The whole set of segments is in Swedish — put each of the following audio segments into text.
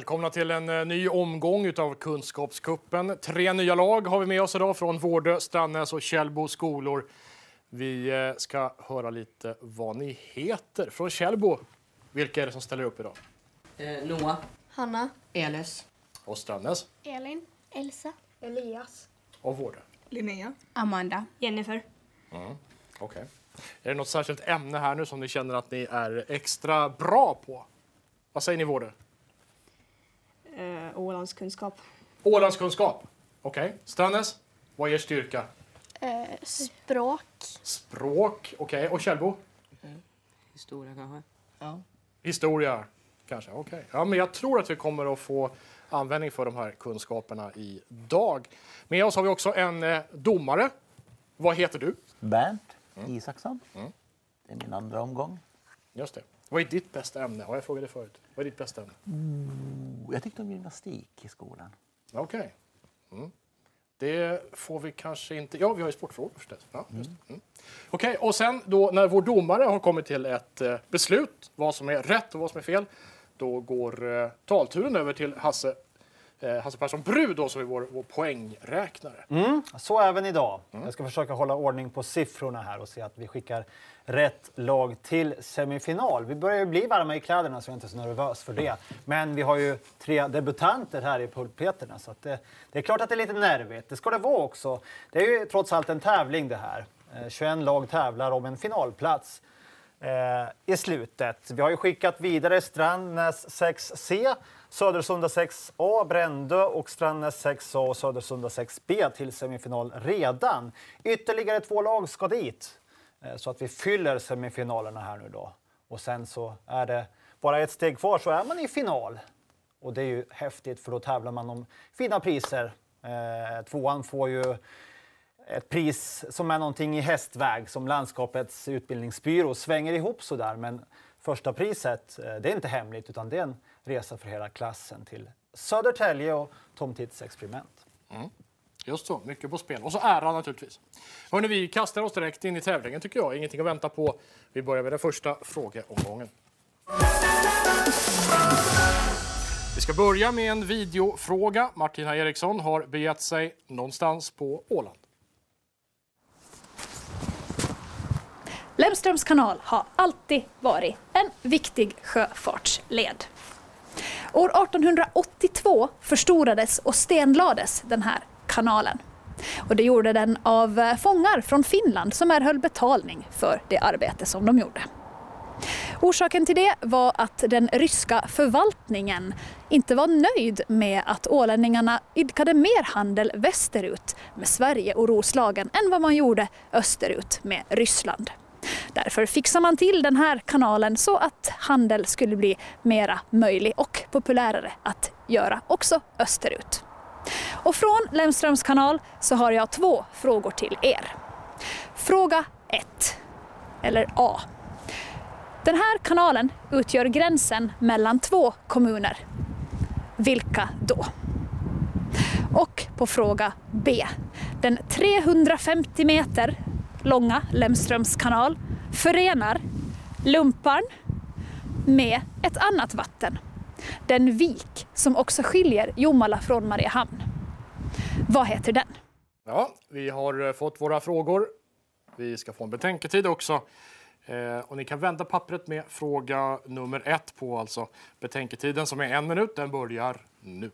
Välkomna till en eh, ny omgång utav Kunskapskuppen. Tre nya lag har vi med oss idag från Vårdö, Strannäs och Källbo skolor. Vi eh, ska höra lite vad ni heter. Från Källbo, vilka är det som ställer upp idag? Eh, Noah. Hanna. Elis. Och Strannäs Elin. Elsa. Elias. och Vårdö. Linnea. Amanda. Jennifer. Okej. Är det något särskilt ämne här nu som ni känner att ni är extra bra på? Vad säger ni Vårdö? Eh, Ålandskunskap. Ålandskunskap. Okej. Strannäs, vad är er styrka? Eh, språk. Språk. Okej. Och Källbo? Historia kanske. Ja. Historia, kanske. Okej. Ja, men jag tror att vi kommer att få användning för de här kunskaperna idag. Med oss har vi också en eh, domare. Vad heter du? Bernt Isaksson. Det är min andra omgång. Just det. Vad är ditt bästa ämne? Har jag frågat dig förut? Vad är ditt bästa ämne? Oh, Jag tyckte om gymnastik i skolan. Okej. Mm. Det får vi kanske inte... Ja, vi har ju sportfrågor förstås. Ja, det. mm. Okej, och sen då när vår domare har kommit till ett eh, beslut, vad som är rätt och vad som är fel, då går eh, talturen över till Hasse, eh, Hasse Persson Bru då, som är vår, vår poängräknare. Mm, så även idag. Jag ska försöka hålla ordning på siffrorna här och se att vi skickar rätt lag till semifinal. Vi börjar ju bli varma i kläderna så jag är inte så nervös för det. Men vi har ju tre debutanter här i pulpeterna så att det, det är klart att det är lite nervigt. Det ska det vara också. Det är ju trots allt en tävling det här. Eh, 21 lag tävlar om en finalplats eh, i slutet. Vi har ju skickat vidare Strandnäs 6C, Södersunda 6A, Brändö och Strandnäs 6A och Södersunda 6B till semifinal redan. Ytterligare två lag ska dit eh, så att vi fyller semifinalerna här nu då. Och sen så är det bara ett steg kvar så är man i final. Och det är ju häftigt för då tävlar man om fina priser. Eh, tvåan får ju ett pris som är någonting i hästväg som landskapets utbildningsbyrå svänger ihop sådär. Men första priset, eh, det är inte hemligt utan det är en resa för hela klassen till Södertälje och Tom Tits experiment. Just så, mycket på spel. Och så ära naturligtvis. Hörrni, vi kastar oss direkt in i tävlingen tycker jag. Ingenting att vänta på. Vi börjar med den första frågeomgången. Vi ska börja med en videofråga. Martina Eriksson har begett sig någonstans på Åland. Lemströms kanal har alltid varit en viktig sjöfartsled. År 1882 förstorades och stenlades den här kanalen. Och det gjorde den av eh, fångar från Finland som erhöll betalning för det arbete som de gjorde. Orsaken till det var att den ryska förvaltningen inte var nöjd med att ålänningarna idkade mer handel västerut med Sverige och Roslagen än vad man gjorde österut med Ryssland. Därför fixar man till den här kanalen så att handel skulle bli mera möjlig och populärare att göra också österut. Och från Lemströms kanal så har jag två frågor till er. Fråga 1, eller A. Den här kanalen utgör gränsen mellan två kommuner. Vilka då? Och på fråga B. Den 350 meter långa Lemströms kanal förenar Lumparn med ett annat vatten. Den vik som också skiljer Jomala från Mariehamn. Vad heter den? Ja, vi har eh, fått våra frågor. Vi ska få en betänketid också. Eh, och ni kan vända pappret med fråga nummer ett på alltså betänketiden som är en minut. Den börjar nu.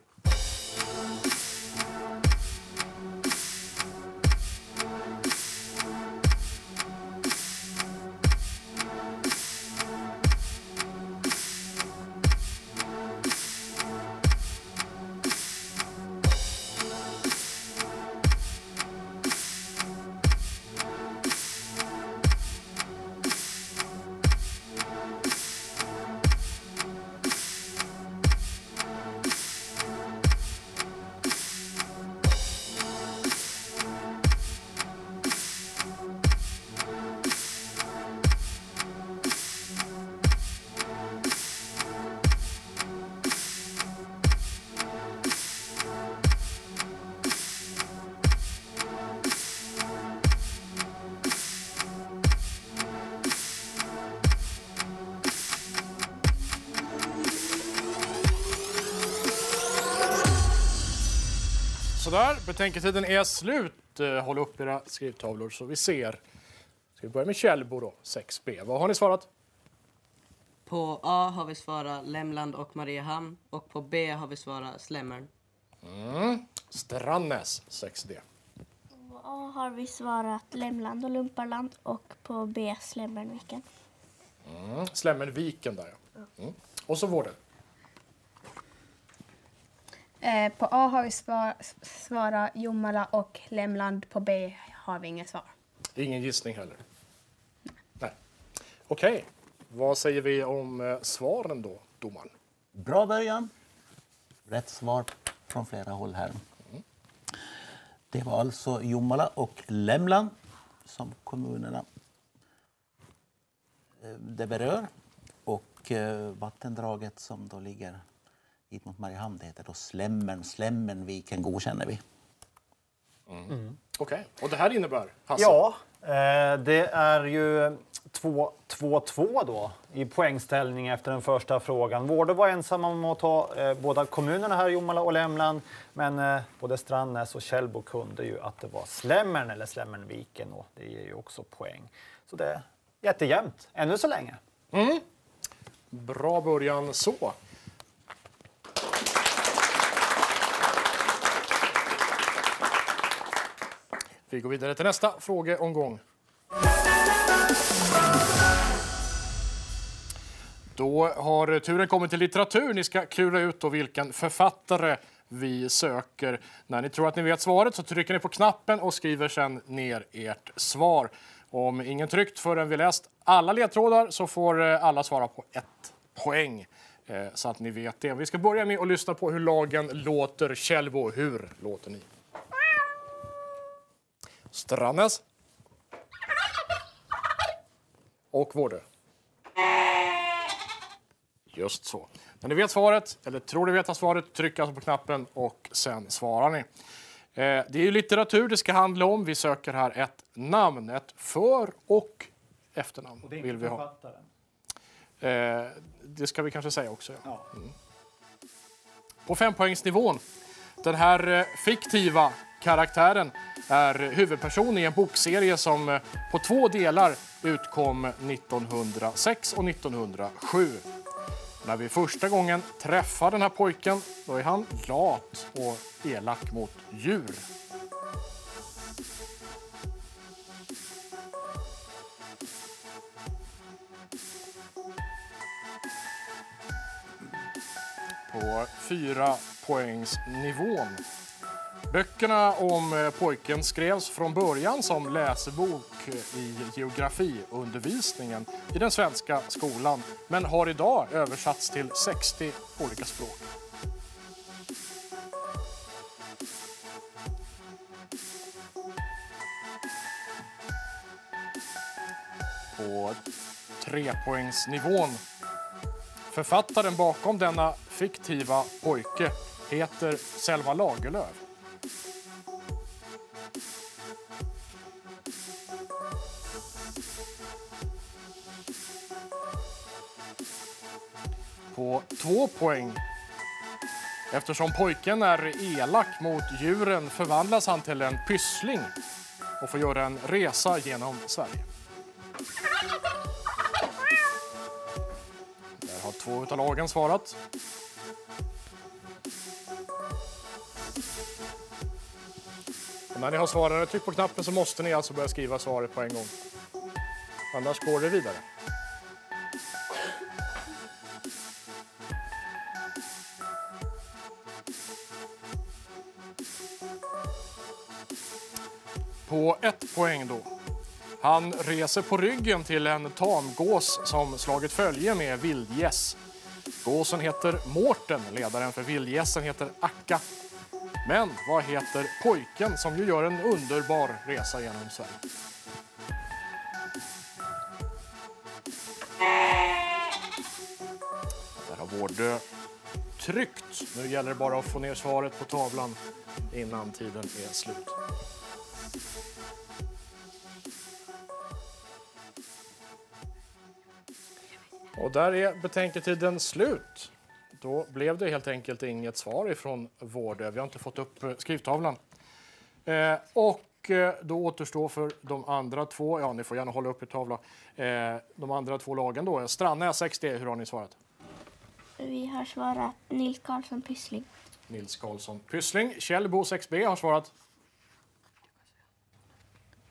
Betänketiden är slut. Eh, Håll upp era skrivtavlor så vi ser. Ska vi börja med Källbo då, 6B. Vad har ni svarat? På A har vi svarat Lämland och Mariehamn och på B har vi svarat Slemmern. Strannäs, 6D. På A har vi svarat Lämland och Lumparland och på B Slämmernviken. Mm. Slemmenviken där ja. Mm. Och så Vården. Eh, på A har vi svar, svarat Jomala och Lämland. På B har vi inget svar. Ingen gissning heller. Nej. Okej, vad säger vi om eh, svaren då, domaren? Bra början. Rätt svar från flera håll här. Det var alltså Jomala och Lämland som kommunerna eh, det berör. Och eh, vattendraget som då ligger hit mot Mariehamn det heter då Slämmern. Slämmernviken godkänner vi. Okej, och det här innebär, Hasse? Ja, eh, det är ju 2-2 då i poängställning efter den första frågan. Vårde var ensam om att ta eh, båda kommunerna här, Jomala och Lämland. Men eh, både Strandnäs och Källbo kunde ju att det var Slämmern eller Slämmernviken och det ger ju också poäng. Så det är jättejämnt, ännu så länge. Bra början så. Vi går vidare till nästa frågeomgång. Då har turen kommit till litteratur. Ni ska klura ut då vilken författare vi söker. När ni tror att ni vet svaret så trycker ni på knappen och skriver sedan ner ert svar. Om ingen tryckt förrän vi läst alla ledtrådar så får eh, alla svara på ett poäng. Eh, så att ni vet det. Vi ska börja med att lyssna på hur lagen låter. Kjellbo, hur låter ni? Strannes. Och Vårdö. Just så. När ni vet svaret, eller tror ni veta svaret, tryck alltså på knappen och sen svarar ni. Eh, det är litteratur det ska handla om. Vi söker här ett namn, ett för och efternamn vill vi ha. Eh, det ska vi kanske säga också. Ja. Mm. På fempoängsnivån. Den här eh, fiktiva karaktären är huvudperson i en bokserie som eh, på två delar utkom 1906 och 1907. När vi första gången träffar den här pojken då är han lat och elak mot djur. På fyra poängsnivån. Böckerna om eh, pojken skrevs från början som läsebok i geografiundervisningen i den svenska skolan men har idag översatts till 60 olika språk. På trepoängsnivån. Författaren bakom denna fiktiva pojke heter Selma Lagerlöf. På två poäng. Eftersom pojken är elak mot djuren förvandlas han till en pyssling och får göra en resa genom Sverige. Där har två av lagen svarat. Och när ni har svarat, tryck på knappen så måste ni alltså börja skriva svaret på en gång. Annars går det vidare. På ett poäng då. Han reser på ryggen till en tamgås som slagit följe med vildgäss. Gåsen heter Mårten, ledaren för vildgässen heter Akka. Men vad heter pojken som ju gör en underbar resa genom Sverige? Där har Vårdö tryckt. Nu gäller det bara att få ner svaret på tavlan innan tiden är slut. Och där är betänketiden slut. då blev det helt enkelt inget svar ifrån Vårdö. Vi har inte fått upp eh, skrivtavlan. Eh, och eh, då återstår för de andra två, ja ni får gärna hålla upp i tavla, eh, de andra två lagen då. Strandnäs 6D, hur har ni svarat? Vi har svarat Nils Karlsson Pyssling. Nils Karlsson Pyssling. Kjellbo 6B har svarat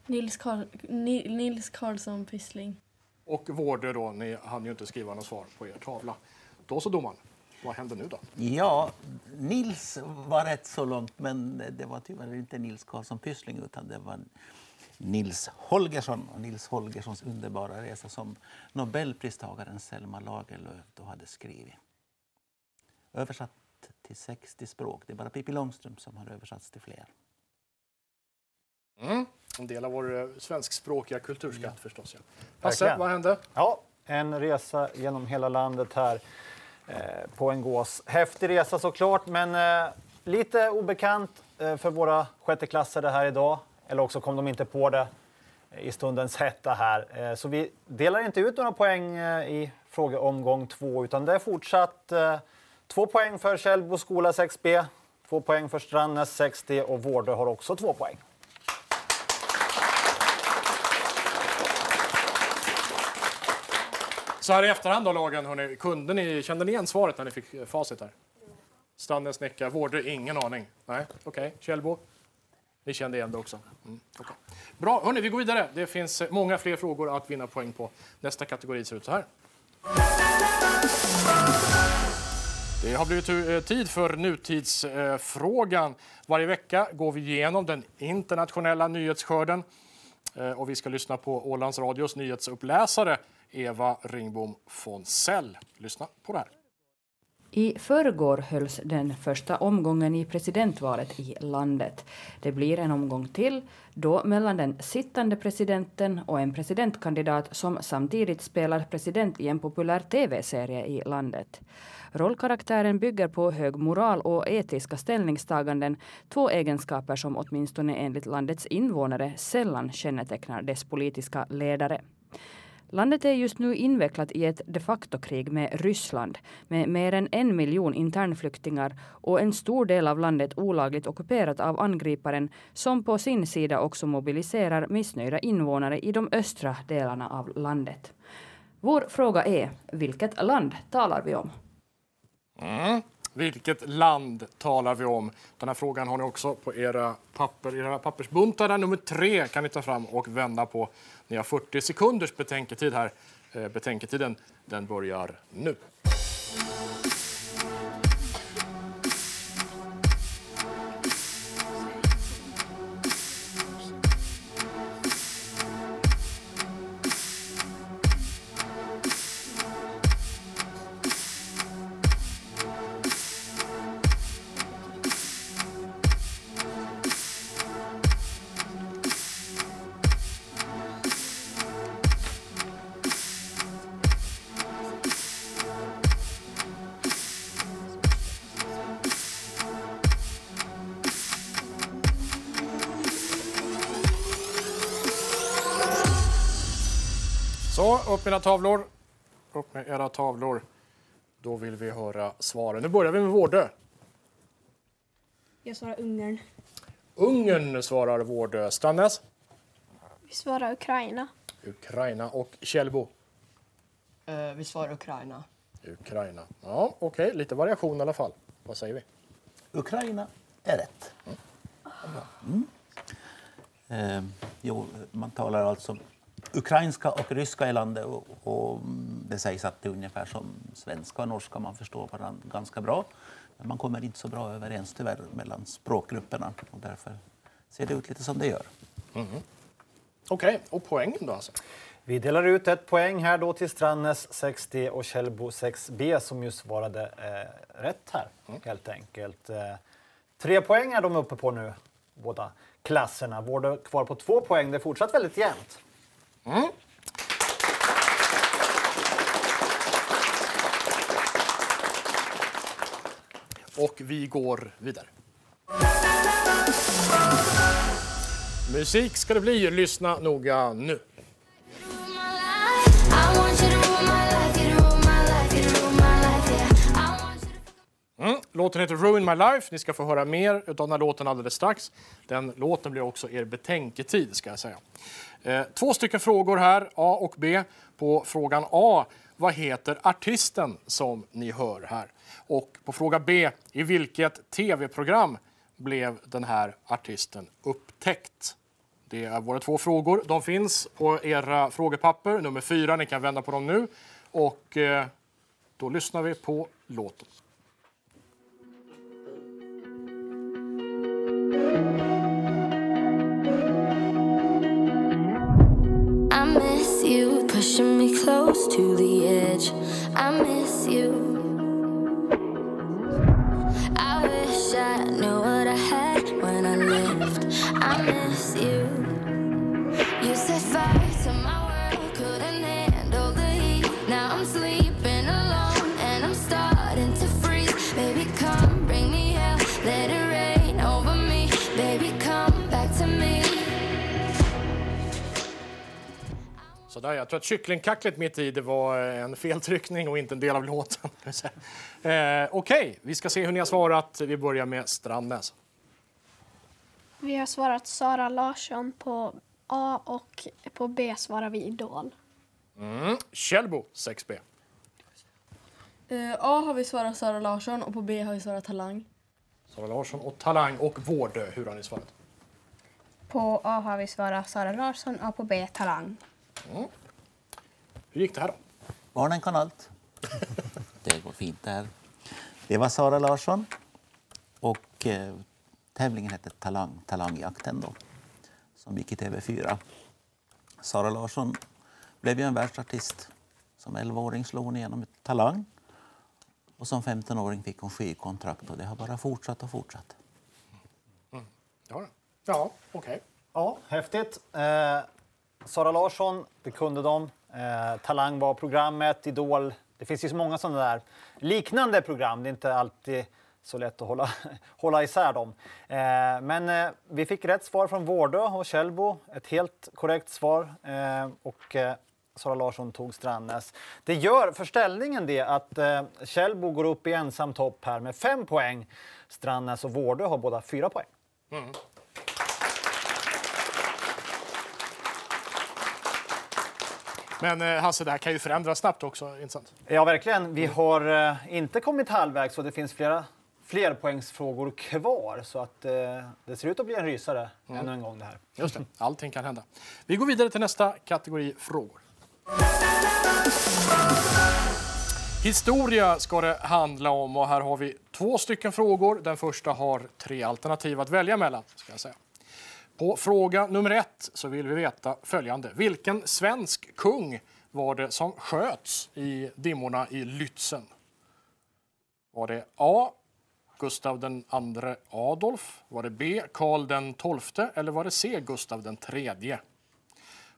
Nils, Karl, Ni, Nils Karlsson Pyssling. Och Vårdö då, ni hann ju inte skriva något svar på er tavla. Då så domaren, vad händer nu då? Ja, Nils var rätt så långt, men det var tyvärr inte Nils Karlsson Pyssling utan det var Nils Holgersson och Nils Holgerssons underbara resa som Nobelpristagaren Selma Lagerlöf då hade skrivit. Översatt till 60 språk. Det är bara Pippi Långstrump som har översatts till fler. Mm. En del av vår eh, svenskspråkiga kulturskatt förstås. Ja. Hasse, vad hände? Ja, en resa genom hela landet här eh, på en gås. Häftig resa såklart, men eh, lite obekant eh, för våra sjätteklassare här idag. Eller också kom de inte på det i stundens hetta här. Eh, så vi delar inte ut några poäng eh, i frågeomgång två, utan det är fortsatt två poäng för Källbo skola 6B, två poäng för Strandnäs 6D och Vårdö har också två poäng. Så här i efterhand då, lagen, hörni, kunde ni, kände ni igen svaret när ni fick eh, facit här? Strandens nickar, Vårdö, ingen aning. Nej, okej. Okay. Kjellbo? Ni kände igen det också? Mm, okay. Bra, hörni, vi går vidare. Det finns eh, många fler frågor att vinna poäng på. Nästa kategori ser ut så här. Det har blivit eh, tid för nutidsfrågan. Varje vecka går vi igenom den internationella nyhetsskörden. Och vi ska lyssna på Ålands Radios nyhetsuppläsare Eva Ringbom Fonsell. Lyssna på det här. I förrgår hölls den första omgången i presidentvalet i landet. Det blir en omgång till, då mellan den sittande presidenten och en presidentkandidat som samtidigt spelar president i en populär tv-serie i landet. Rollkaraktären bygger på hög moral och etiska ställningstaganden, två egenskaper som åtminstone enligt landets invånare sällan kännetecknar dess politiska ledare. Landet är just nu invecklat i ett de facto-krig med Ryssland med mer än en miljon internflyktingar och en stor del av landet olagligt ockuperat av angriparen som på sin sida också mobiliserar missnöjda invånare i de östra delarna av landet. Vår fråga är, vilket land talar vi om? Mm. Vilket land talar vi om? Den här frågan har ni också på era papper, era pappersbuntar. Nummer tre kan ni ta fram och vända på. Ni har 40 sekunders betänketid här. Eh, betänketiden den börjar nu. Så, upp med era tavlor. Upp med era tavlor. Då vill vi höra svaren. Nu börjar vi med Vårdö. Jag svarar Ungern. Ungern svarar Vårdö. Strandnäs? Vi svarar Ukraina. Ukraina och Kjellbo? Eh, vi svarar Ukraina. Ukraina. Ja, okej. Lite variation i alla fall. Vad säger vi? Ukraina är rätt. Mm. Eh, jo, man talar alltså ukrainska och ryska i landet och, och det sägs att det är ungefär som svenska och norska, man förstår varandra ganska bra. Men man kommer inte så bra överens tyvärr mellan språkgrupperna och därför ser det ut lite som det gör. Okej, och poängen då alltså? Vi delar ut ett poäng här då till Strandnäs 6D och Källbo 6B som ju svarade eh, rätt här helt enkelt. Eh, tre poäng är de uppe på nu, båda klasserna. Vårdö kvar på två poäng. Det är fortsatt väldigt jämnt. Mm. Och vi går vidare. Musik ska det bli. Lyssna noga nu. Låten heter Ruin My Life. Ni ska få höra mer av den här låten alldeles strax. Den låten blir också er betänketid, ska jag säga. Eh, två stycken frågor här, A och B. På frågan A, vad heter artisten som ni hör här? Och på fråga B, i vilket tv-program blev den här artisten upptäckt? Det är våra två frågor. De finns på era frågepapper, nummer fyra. Ni kan vända på dem nu. Och eh, då lyssnar vi på låten. Close to the edge. I miss you. I Sådär, jag tror att kycklingkacklet mitt i det var en feltryckning och inte en del av låten. eh, Okej, vi ska se hur ni har svarat. Vi börjar med Strandnäs. Vi har svarat Sara Larsson på A och på B svarar vi Idol. Mm. Kjellbo, 6B. Eh, A har vi svarat Sara Larsson och på B har vi svarat Talang. Sara Larsson och Talang och Vårdö. Hur har ni svarat? På A har vi svarat Sara Larsson och på B Talang. Mm. Hur gick det här då? Barnen kan allt. Det går fint det här. Det var Sara Larsson. Och eh, tävlingen hette Talang, Talangjakten då, som gick i TV4. Sara Larsson blev ju en världsartist. Som 11-åring slog hon igenom ett Talang. Och som 15-åring fick hon skivkontrakt och det har bara fortsatt och fortsatt. Ja, ja okej. Ja, häftigt. Eh, Sara Larsson, det kunde de. Eh, Talang var programmet, Idol. Det finns ju så många sådana där liknande program. Det är inte alltid så lätt att hålla, hålla isär dem. Eh, men eh, vi fick rätt svar från Vårdö och Källbo. Ett helt korrekt svar. Eh, och eh, Sara Larsson tog Strandnäs. Det gör för ställningen det att eh, Källbo går upp i ensam topp här med fem poäng. Strandnäs och Vårdö har båda fyra poäng. Mm. Men eh, Hasse, det här kan ju förändras snabbt också, inte sant? Ja, verkligen. Vi har eh, inte kommit halvvägs och det finns flera flerpoängsfrågor kvar. Så att, eh, det ser ut att bli en rysare Mm. ännu en gång det här. Just det, allting kan hända. Vi går vidare till nästa kategori frågor. Historia ska det handla om och här har vi två stycken frågor. Den första har tre alternativ att välja mellan. Ska jag säga. På fråga nummer ett så vill vi veta följande. Vilken svensk kung var det som sköts i dimmorna i Lützen? Var det A. Gustav den andre Adolf? Var det B. Karl den tolfte? Eller var det C. Gustav den tredje?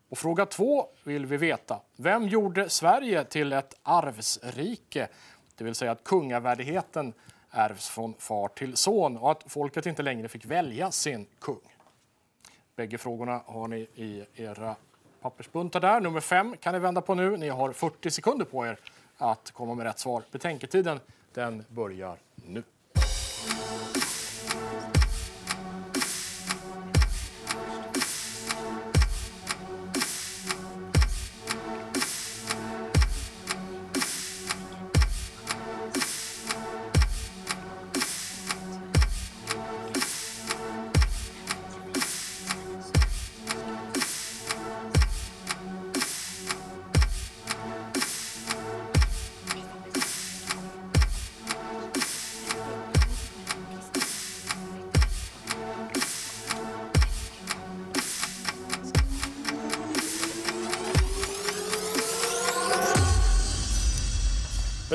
På fråga två vill vi veta. Vem gjorde Sverige till ett arvsrike? Det vill säga att kungavärdigheten ärvs från far till son och att folket inte längre fick välja sin kung. Bägge frågorna har ni i era pappersbuntar där. Nummer fem kan ni vända på nu. Ni har 40 sekunder på er att komma med rätt svar. Betänketiden den börjar nu.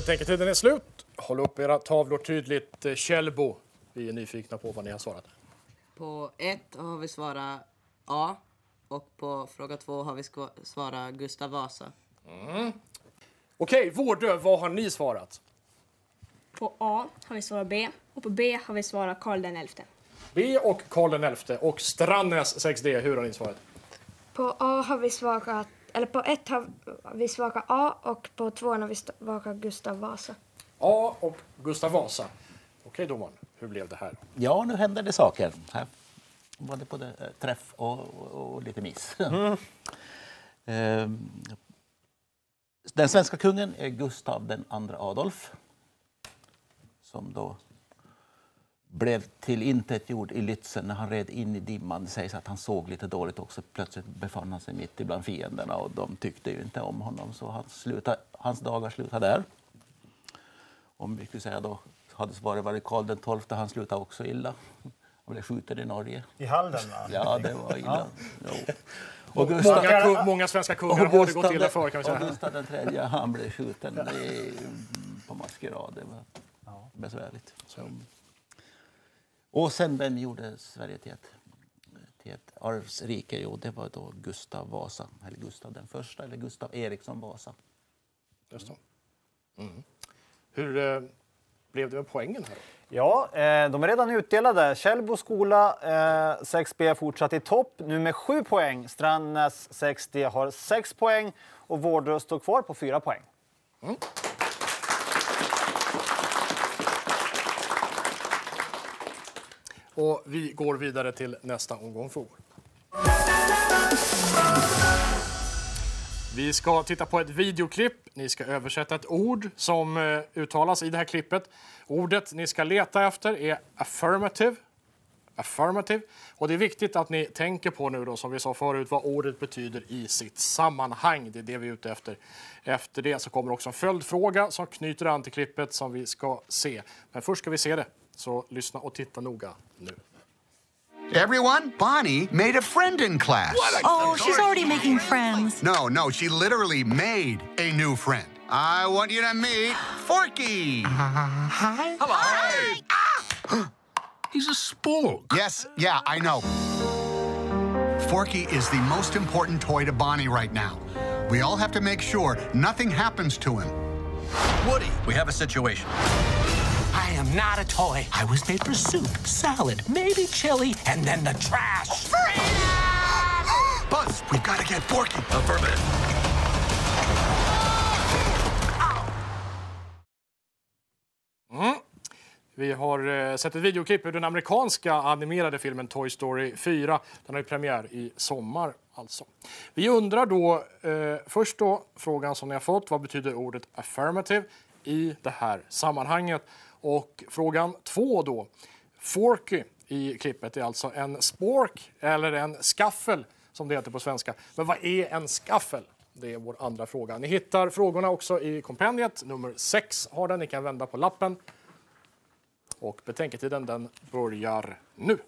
Betänketiden är slut. Håll upp era tavlor tydligt. Eh, Källbo, vi är nyfikna på vad ni har svarat. På ett har vi svarat A och på fråga två har vi svarat Gustav Vasa. Mm. Okej, Vårdö, vad har ni svarat? På A har vi svarat B och på B har vi svarat Karl den elfte. B och Karl den elfte och Strannäs 6D, hur har ni svarat? På A har vi svarat, eller på ett har vi svarat A och på två har vi svarat Gustav Vasa. A och Gustav Vasa. Okej domaren, hur blev det här? Ja, nu händer det saker. Här var det både eh, träff och, och, och lite miss. Ehm, Den svenska kungen är Gustav den andre Adolf som då blev till intet gjord i Lützen när han red in i dimman. Det sägs att han såg lite dåligt också. Plötsligt befann han sig mitt ibland fienderna och de tyckte ju inte om honom så han slutade, hans dagar slutade där. Om vi skulle säga då hade svaret varit Karl den XII, han slutade också illa. Han blev skjuten i Norge. I Halden, va? Ja, det var illa. Jo. Många kung- många svenska kungar har det gått illa för, kan vi säga. Och Gustav tredje, han blev skjuten är, på maskerad. Det var besvärligt. Så. Och sen, vem gjorde Sverige till ett, till ett arvsrike? Jo, det var då Gustav Vasa, eller Gustav den första, eller Gustav Eriksson Vasa. Just. Mm. Hur eh, blev det med poängen här? Ja, eh, de är redan utdelade. Källbo skola eh, 6B fortsatt i topp, nu med 7 poäng. Strandnäs 6D har 6 poäng och Vårdö står kvar på 4 poäng. Och vi går vidare till nästa omgång frågor. Vi ska titta på ett videoklipp. Ni ska översätta ett ord som eh, uttalas i det här klippet. Ordet ni ska leta efter är affirmative. Affirmative. Och det är viktigt att ni tänker på nu då, som vi sa förut, vad ordet betyder i sitt sammanhang. Det är det vi är ute efter. Efter det så kommer också en följdfråga som knyter an till klippet som vi ska se. Men först ska vi se det. Så lyssna och titta noga nu. Everyone, Bonnie made a friend in class. Oh, she's already making friends. No, no, she literally made a new friend. I want you to meet Forky. hi. Hello. Hi. He's a spook. Yes, yeah, I know. Forky is the most important toy to Bonnie right now. We all have to make sure nothing happens to him. Woody, we have a situation. Am not a toy. I was made for soup, salad, maybe chili, and then the trash. Buzz, we've got to get Forky. Affirmative. Mm. Vi har eh, sett ett videoklipp ur den amerikanska animerade filmen Toy Story 4. Den har ju premiär i sommar. Alltså. Vi undrar då eh, först då frågan som ni har fått. Vad betyder ordet affirmative i det här sammanhanget? Och frågan två då. Forky i klippet är alltså en spork eller en skaffel som det heter på svenska. Men vad är en skaffel? Det är vår andra fråga. Ni hittar frågorna också i kompendiet. Nummer 6 har den. Ni kan vända på lappen. Och betänketiden den börjar nu.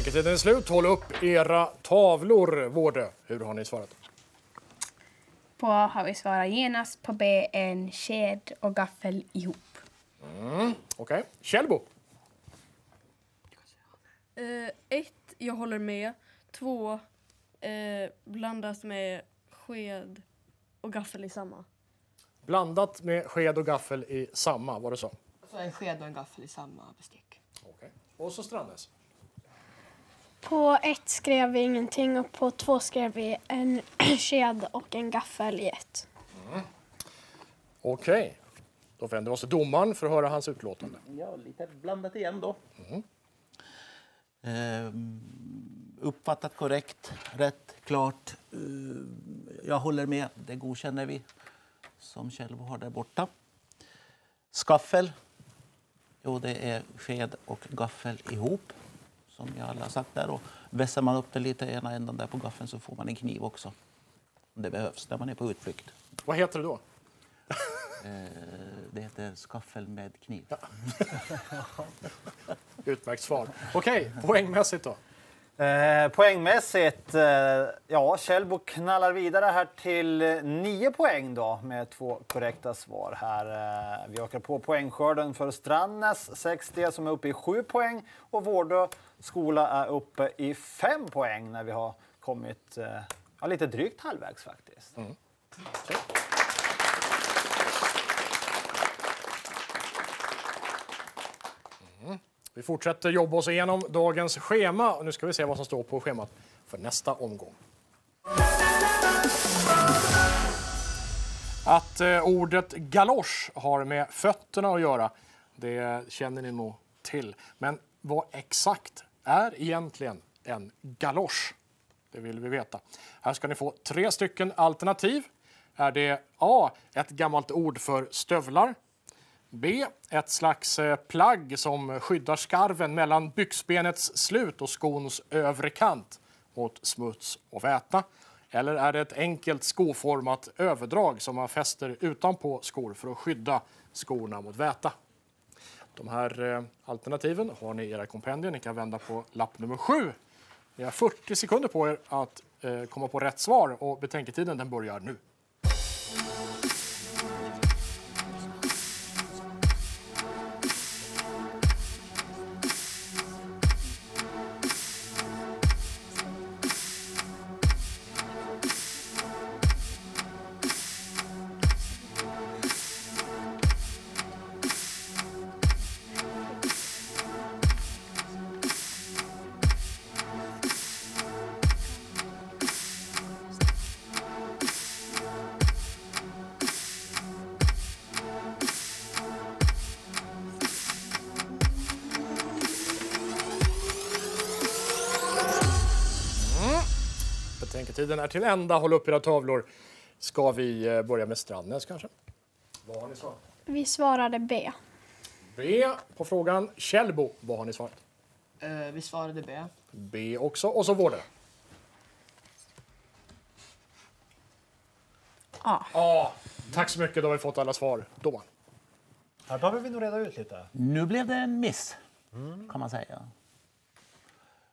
Betänketiden är slut. Håll upp era tavlor, Vårdö. Hur har ni svarat? På A har vi svarat genast, på B en sked och gaffel ihop. Mm. Okej. Kjellbo? Eh, ett, jag håller med. Två, eh, blandas med sked och gaffel i samma. Blandat med sked och gaffel i samma, var det så? Så en sked och en gaffel i samma bestick. Okej. Och så Strandnäs. På ett skrev vi ingenting och på två skrev vi en sked och en gaffel i ett. Mm. Okej. Då vänder vi oss till domaren för att höra hans utlåtande. Ja, lite blandat igen då. Mm. Ehm, uppfattat korrekt, rätt, klart. Eh, jag håller med, det godkänner vi. Som Kjellbo har där borta. Skaffel, Jo, det är sked och gaffel ihop, som jag alla har sagt där. Och vässar man upp det lite i ena änden där på gaffeln så får man en kniv också. Om det behövs när man är på utflykt. Vad heter det då? Eh, det heter skaffel med kniv. Utmärkt svar. Okej, poängmässigt då? Eh, poängmässigt, eh, ja, Kjellbo knallar vidare här till nio poäng då med två korrekta svar här. Eh, vi ökar på poängskörden för Strandnäs 60 som är uppe i sju poäng och Vårdö skola är uppe i fem poäng när vi har kommit eh, ja, lite drygt halvvägs faktiskt. Vi fortsätter jobba oss igenom dagens schema. Och nu ska vi se vad som står på schemat för nästa omgång. Att eh, ordet galosch har med fötterna att göra, det känner ni nog till. Men vad exakt är egentligen en galosch? Det vill vi veta. Här ska ni få tre stycken alternativ. Är det A. Ett gammalt ord för stövlar. B. Ett slags eh, plagg som skyddar skarven mellan byxbenets slut och skons övre kant mot smuts och väta. Eller är det ett enkelt skoformat överdrag som man fäster utanpå skor för att skydda skorna mot väta? De här eh, alternativen har ni i era kompendier. Ni kan vända på lapp nummer 7. Ni har 40 sekunder på er att eh, komma på rätt svar och betänketiden den börjar nu. Är till ända. Håll upp era tavlor. Ska vi eh, börja med Strandnäs kanske? Vad har ni svarat? Vi svarade B. B på frågan. Kjellbo, vad har ni svarat? Eh, vi svarade B. B också. Och så Vårdö. A. A. Tack så mycket, då har vi fått alla svar. Domaren. Här behöver vi nog reda ut lite. Nu blev det en miss, kan man säga.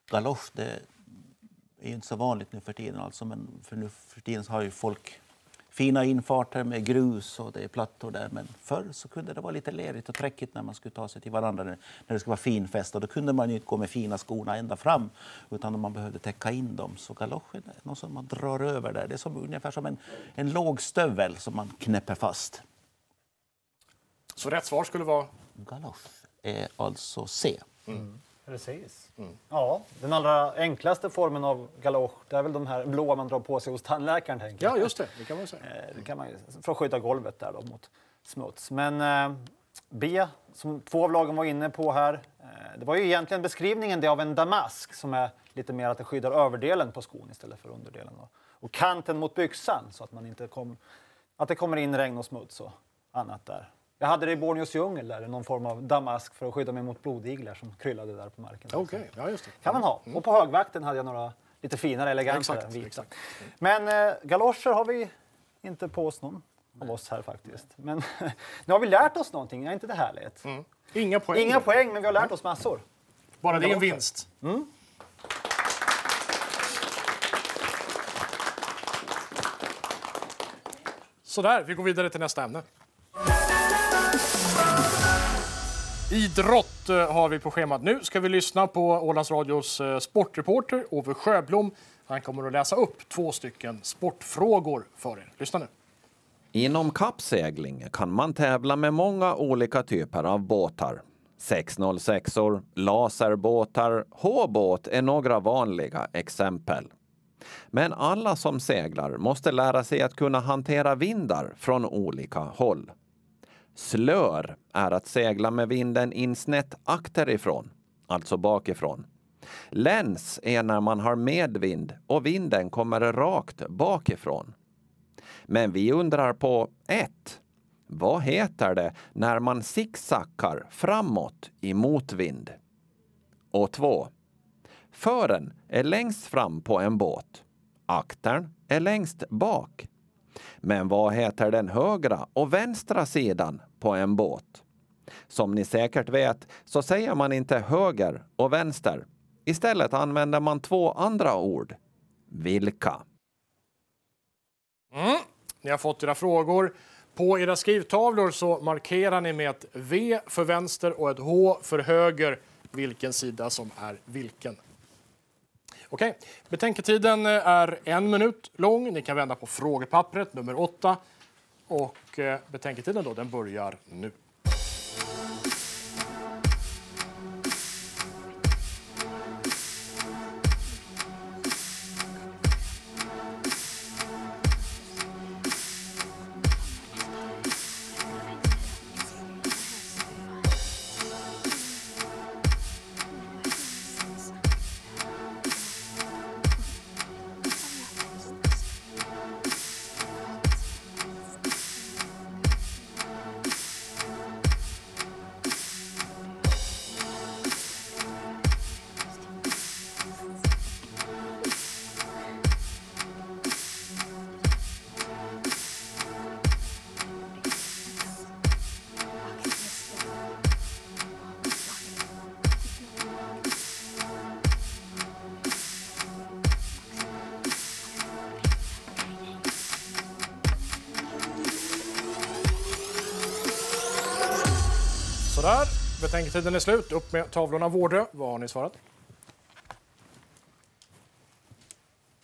Galosch, det är inte så vanligt nu för tiden. Alltså, men för nu för tiden har ju folk fina infarter med grus och det är plattor där. Men förr så kunde det vara lite lerigt och träckigt när man skulle ta sig till varandra när det skulle vara finfest. Och då kunde man ju inte gå med fina skorna ända fram utan man behövde täcka in dem. Så galoschen är något som man drar över där. Det är som, ungefär som en, en låg stövel som man knäpper fast. Så rätt svar skulle vara? Galosch är alltså C. Precis. Ja, den allra enklaste formen av galosch, det är väl de här blåa man drar på sig hos tandläkaren. Tänker jag. Ja, just det. Det kan man säga. Eh, Det kan man för att skydda golvet där då mot smuts. Men eh, B, som två av lagen var inne på här, eh, det var ju egentligen beskrivningen det av en damask som är lite mer att det skyddar överdelen på skon istället för underdelen. Då. Och kanten mot byxan så att, man inte kom, att det kommer in regn och smuts och annat där. Jag hade det i Borneos djungel där, någon form av damask för att skydda mig mot blodiglar som kryllade där på marken. Okej, ja just det. kan man ha. Och på högvakten hade jag några lite finare, elegantare Exakt, vita. exakt. Men eh, galoscher har vi inte på oss någon av oss här faktiskt. Men nu har vi lärt oss någonting, är inte det härligt? Inga poäng. Inga poäng, men vi har lärt oss massor. Bara det är en vinst. Mm. Sådär, vi går vidare till nästa ämne. Idrott eh, har vi på schemat. Nu ska vi lyssna på Ålands Radios eh, sportreporter Ove Sjöblom. Han kommer att läsa upp två stycken sportfrågor för er. Lyssna nu. Inom kappsegling kan man tävla med många olika typer av båtar. 606or, laserbåtar, H-båt är några vanliga exempel. Men alla som seglar måste lära sig att kunna hantera vindar från olika håll. Slör är att segla med vinden insnett akterifrån, alltså bakifrån. Läns är när man har medvind och vinden kommer rakt bakifrån. Men vi undrar på 1. Vad heter det när man zigzaggar framåt i motvind? Och 2. Fören är längst fram på en båt. Aktern är längst bak. Men vad heter den högra och vänstra sidan på en båt? Som ni säkert vet så säger man inte höger och vänster. Istället använder man två andra ord. Vilka? Mm. Ni har fått era frågor. På era skrivtavlor så markerar ni med ett V för vänster och ett H för höger vilken sida som är vilken. Okej, betänketiden eh, är en minut lång. Ni kan vända på frågepappret nummer åtta. Och eh, betänketiden då, den börjar nu. Sådär, betänketiden är slut. Upp med tavlorna Vårdö. Vad har ni svarat?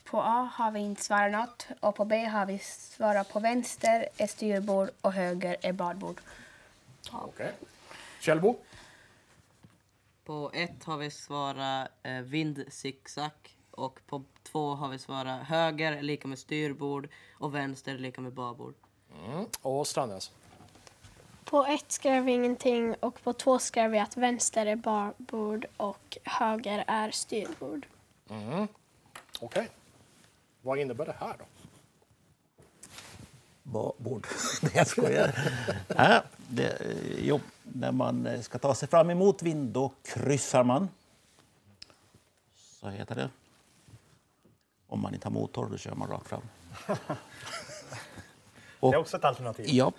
På A har vi inte svarat något och på B har vi svarat på vänster är styrbord och höger är badbord. Okej. Kjellbo? På ett har vi svarat eh, vind zigzag och på två har vi svarat höger är lika med styrbord och vänster är lika med babord. Mm. Och Strandnäs? På ett skrev vi ingenting och på två skrev vi att vänster är barbord och höger är styrbord. Mm. Okej. Vad innebär det här då? Bord. Nej, jag skojar. Nej, det, jo, när man eh, ska ta sig fram emot vind, då kryssar man. Så heter det. Om man inte har motor, då kör man rakt fram. Det är också ett alternativ. Japp.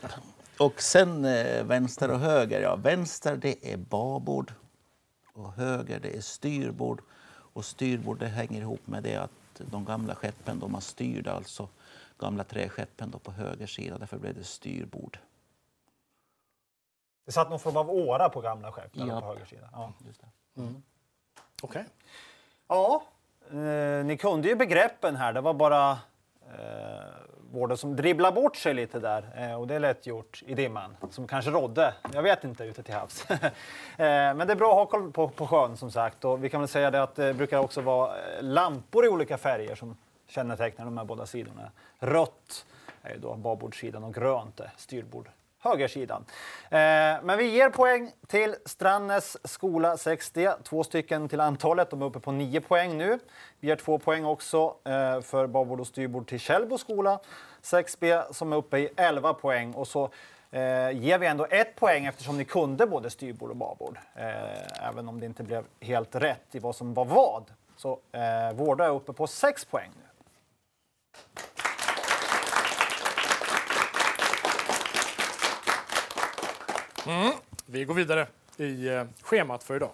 Och sen eh, vänster och höger. Ja, vänster det är babord och höger det är styrbord. Och styrbord det hänger ihop med det att de gamla skeppen de man styrde alltså gamla träskeppen då på höger sida. Därför blev det styrbord. Det satt någon form av åra på gamla skepp eller Ja. på höger sida. Ja. Just det. Mm. Okej. Ja, eh, ni kunde ju begreppen här. Det var bara eh, Vården som dribblar bort sig lite där. Eh, och det är lätt gjort i dimman, som kanske rådde. Jag vet inte, ute till havs. eh, men det är bra att ha koll på, på sjön som sagt. Och vi kan väl säga det att det brukar också vara eh, lampor i olika färger som kännetecknar de här båda sidorna. Rött är ju då babordssidan och grönt är styrbord högersidan. Eh, men vi ger poäng till Strannäs skola 6D, två stycken till antalet. De är uppe på nio poäng nu. Vi ger två poäng också eh, för babord och styrbord till Källbo skola 6B som är uppe i 11 poäng. Och så eh, ger vi ändå ett poäng eftersom ni kunde både styrbord och babord. Eh, även om det inte blev helt rätt i vad som var vad. Så eh, Vårda är uppe på 6 poäng nu. Mm. Vi går vidare i eh, schemat för idag.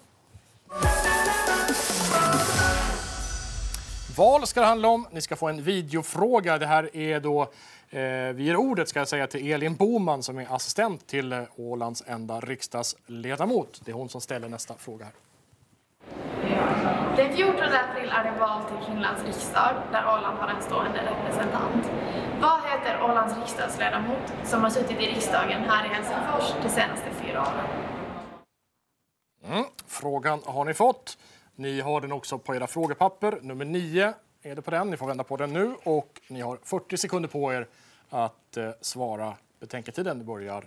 Val ska det handla om. Ni ska få en videofråga. Det här är då, eh, vi ger ordet ska jag säga till Elin Boman som är assistent till eh, Ålands enda riksdagsledamot. Det är hon som ställer nästa fråga här. Den 14 april är det val till Finlands riksdag där Åland har en stående representant. Vad heter Ålands riksdagsledamot som har suttit i riksdagen här i Helsingfors de senaste fyra åren? Mm. Frågan har ni fått. Ni har den också på era frågepapper. Nummer 9 är det på den. Ni får vända på den nu och ni har 40 sekunder på er att eh, svara. Betänketiden börjar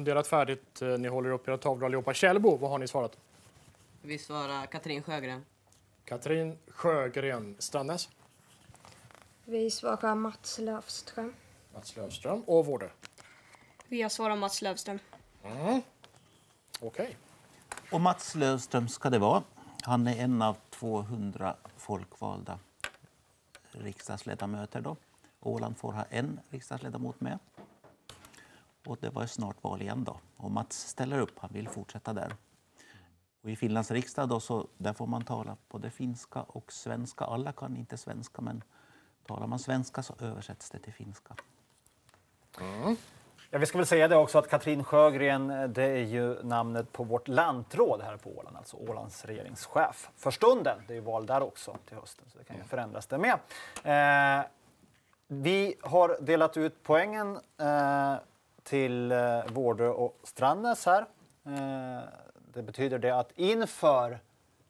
funderat färdigt. Eh, Ni håller upp era tavlor allihopa. Källbo, vad har ni svarat? Vi svarar Katrin Sjögren. Katrin Sjögren Strandnäs, Vi svarar Mats Löfström. Mats Löfström och Vårde. Vi har svarat Mats Lövström. Mm. Okej. Och Mats Löfström ska det vara. Han är en av 200 folkvalda riksdagsledamöter. Då. Åland får ha en riksdagsledamot med. Och det var ju snart val igen då. Och Mats ställer upp, han vill fortsätta där. Och I Finlands riksdag då, så där får man tala både finska och svenska. Alla kan inte svenska, men talar man svenska så översätts det till finska. Ja, vi ska väl säga det också att Katrin Sjögren, det är ju namnet på vårt lantråd här på Åland, alltså Ålands regeringschef för stunden. Det är ju val där också till hösten, så det kan ju förändras det med. Eh, vi har delat ut poängen eh, till eh, Vårdö och Strandnäs här. Eh, det betyder det att inför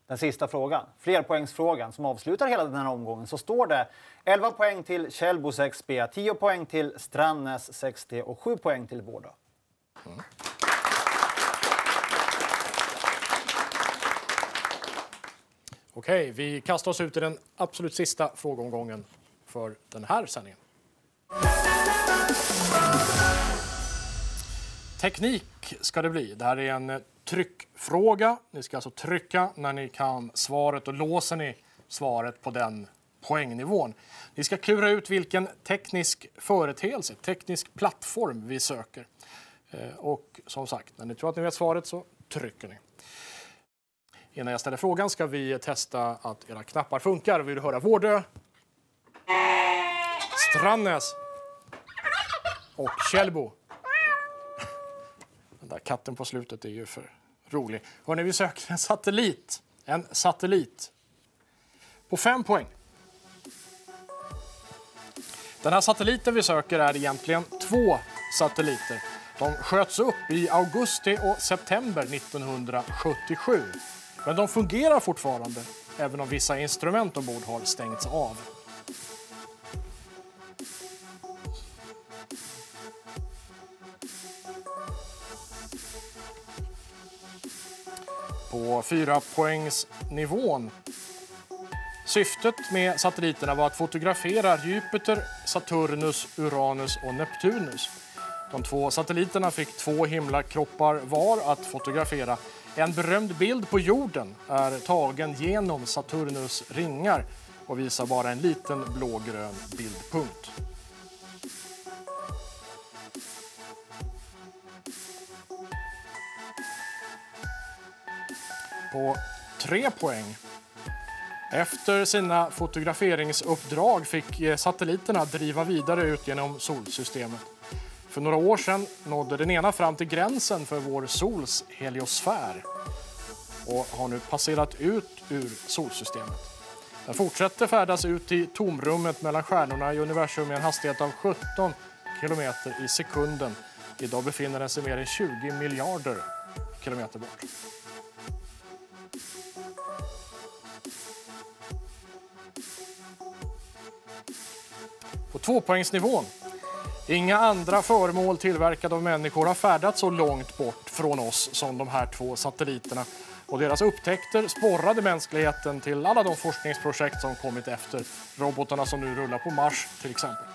den sista frågan, flerpoängsfrågan som avslutar hela den här omgången, så står det 11 poäng till Källbo 6B, 10 poäng till Strandnäs 6D och 7 poäng till Vårdö. Mm. Okej, vi kastar oss ut i den absolut sista frågeomgången för den här sändningen. Teknik ska det bli. Det här är en tryckfråga. Ni ska alltså trycka när ni kan svaret och låser ni svaret på den poängnivån. Ni ska klura ut vilken teknisk företeelse, teknisk plattform vi söker. Eh, och som sagt, när ni tror att ni vet svaret så trycker ni. Innan jag ställer frågan ska vi testa att era knappar funkar. Vill du höra Vårdö? Strandnäs? Och Källbo? Där katten på slutet är ju för rolig. Hörrni, vi söker en satellit. En satellit. På fem poäng. Den här satelliten vi söker är egentligen två satelliter. De sköts upp i augusti och september 1977. Men de fungerar fortfarande, även om vissa instrument ombord har stängts av. På fyra poängsnivån Syftet med satelliterna var att fotografera Jupiter, Saturnus, Uranus och Neptunus. De två satelliterna fick två himlakroppar var att fotografera. En berömd bild på jorden är tagen genom Saturnus ringar och visar bara en liten blågrön bildpunkt. På tre poäng efter sina fotograferingsuppdrag fick eh, satelliterna driva vidare ut genom solsystemet. För några år sedan nådde den ena fram till gränsen för vår sols heliosfär och har nu passerat ut ur solsystemet. Den fortsätter färdas ut i tomrummet mellan stjärnorna i universum med en hastighet av 17 km i sekunden. Idag befinner den sig mer än 20 miljarder kilometer bort. På tvåpoängsnivån. Inga andra föremål tillverkade av människor har färdats så långt bort från oss som de här två satelliterna. Och deras upptäckter sporrade mänskligheten till alla de forskningsprojekt som kommit efter. Robotarna som nu rullar på Mars till exempel.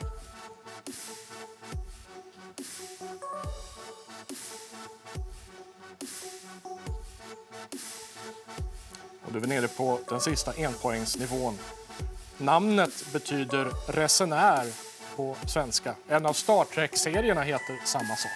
Och då är vi nere på den sista enpoängsnivån. Namnet betyder resenär på svenska. En av Star Trek-serierna heter samma sak.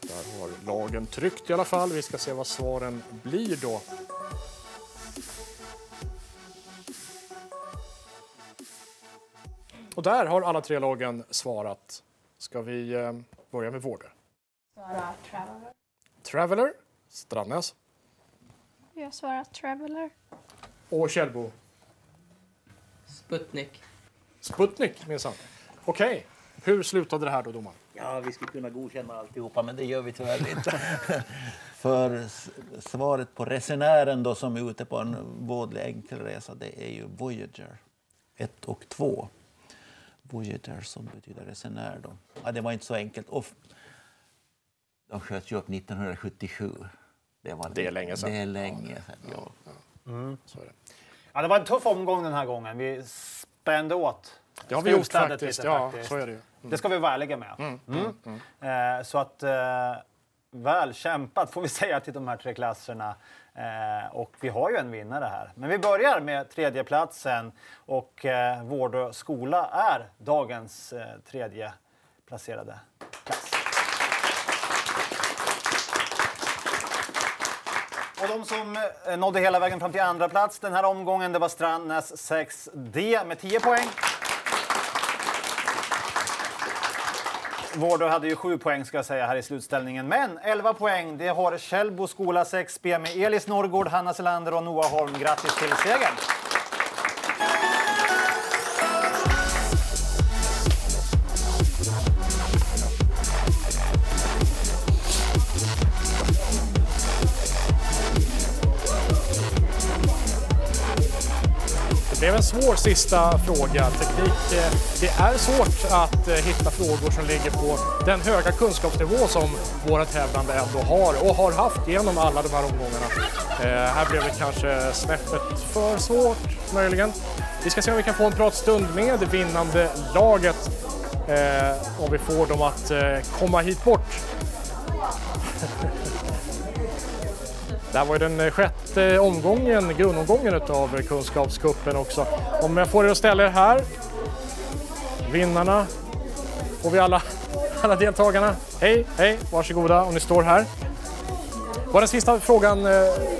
Där har lagen tryckt i alla fall. Vi ska se vad svaren blir då. Och där har alla tre lagen svarat. Ska vi eh, börja med? Svara Traveller. Traveller, Strandnäs Jag svarar Traveller. och Källbo. Sputnik. Sputnik minsann. Okej, hur slutade det här då domaren? Ja, vi skulle kunna godkänna alltihopa, men det gör vi tyvärr inte. För s- svaret på resenären då som är ute på en vådlig enkelresa, det är ju Voyager 1 och 2. Voyager som betyder resenär då. Ja, det var inte så enkelt. Och de sköts ju upp 1977. Det, var Det är länge sedan. Det är länge sedan, ja. Mm. Så är det. Ja, det var en tuff omgång den här gången. Vi spände åt. Det har vi gjort faktiskt. lite, Ja, faktiskt. så är det ju. Mm. Det ska vi vara ärliga med. Mm, Mm. mm, Eh, så att eh, väl kämpat får vi säga till de här tre klasserna. Eh, och vi har ju en vinnare här. Men vi börjar med tredjeplatsen och eh, Vårdö skola är dagens eh, tredje placerade klass. Och de som eh, nådde hela vägen fram till andra plats den här omgången det var Strandnäs 6D med 10 poäng. Vårdö hade ju 7 poäng ska jag säga här i slutställningen. Men 11 poäng det har Källbo skola 6B med Elis Norrgård, Hanna Selander och Noah Holm. Grattis till segern! Svår sista fråga. Teknik, eh, det är svårt att eh, hitta frågor som ligger på den höga kunskapsnivå som våra tävlande ändå har och har haft genom alla de här omgångarna. Eh, här blev det kanske snäppet för svårt, möjligen. Vi ska se om vi kan få en pratstund med det vinnande laget. Eh, om vi får dem att eh, komma hit bort. Det här var ju den eh, sjätte omgången, grundomgången av Kunskapscupen också. Om jag får er att ställa er här. Vinnarna får vi alla, alla deltagarna. Hej, hej, varsågoda om ni står här. Var den sista frågan eh,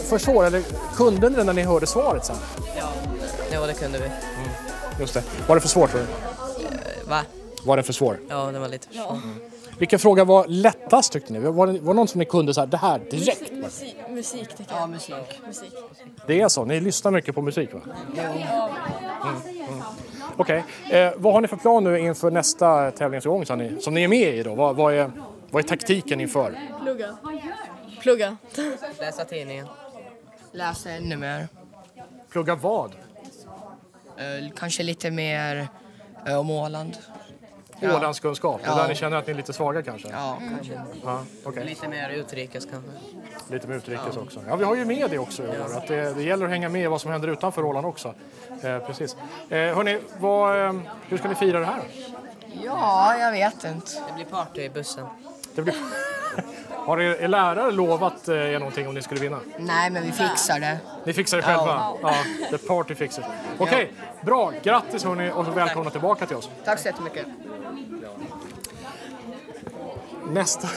för svår eller kunde ni den när ni hörde svaret sen? Ja, ja det kunde vi. Just det. Var det för svårt tror du? Va? Var den för svår? Ja, det var lite för svårt. Vilken fråga var lättast tyckte ni? Var det, var det någon som ni kunde så här, det här direkt? Musik, musik tycker jag. Ja, musik. musik. Det är så, ni lyssnar mycket på musik va? Okej, eh, vad har ni för plan nu inför nästa tävlingsomgång som ni, som ni är med i då? Vad, vad, är, vad är taktiken inför? Plugga. Plugga. Läsa tidningen. Läsa ännu mer. Plugga vad? Eh, kanske lite mer eh, om Åland. Ålandskunskap, det är Ja. där ni känner att ni är lite svaga kanske? Ja, kanske. Ja, okej. Lite mer utrikes kanske. Lite med utrikes också. Ja, vi har ju med det också i år. Att det, det gäller att hänga med i vad som händer utanför Åland också. Eh, precis. Eh, hörni, vad, eh, hur ska ni fira det här? Ja, jag vet inte. Det blir party i bussen. Det blir... Har er, er lärare lovat eh, er någonting om ni skulle vinna? Nej, men vi fixar det. Ni fixar det själva? Ja. the party fixes. Okej, bra. Grattis hörni och välkomna tillbaka till oss. Tack så jättemycket. Nästa,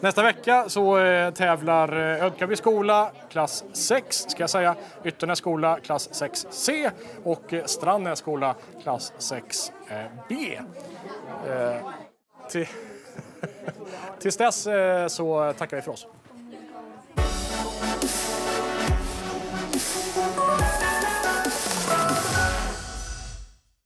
nästa vecka så eh, tävlar eh, Ödkaby skola klass 6, ska jag säga, Ytternäs skola klass 6C och eh, Strandnäs skola klass 6B. Eh, till, tills dess så tackar vi för oss.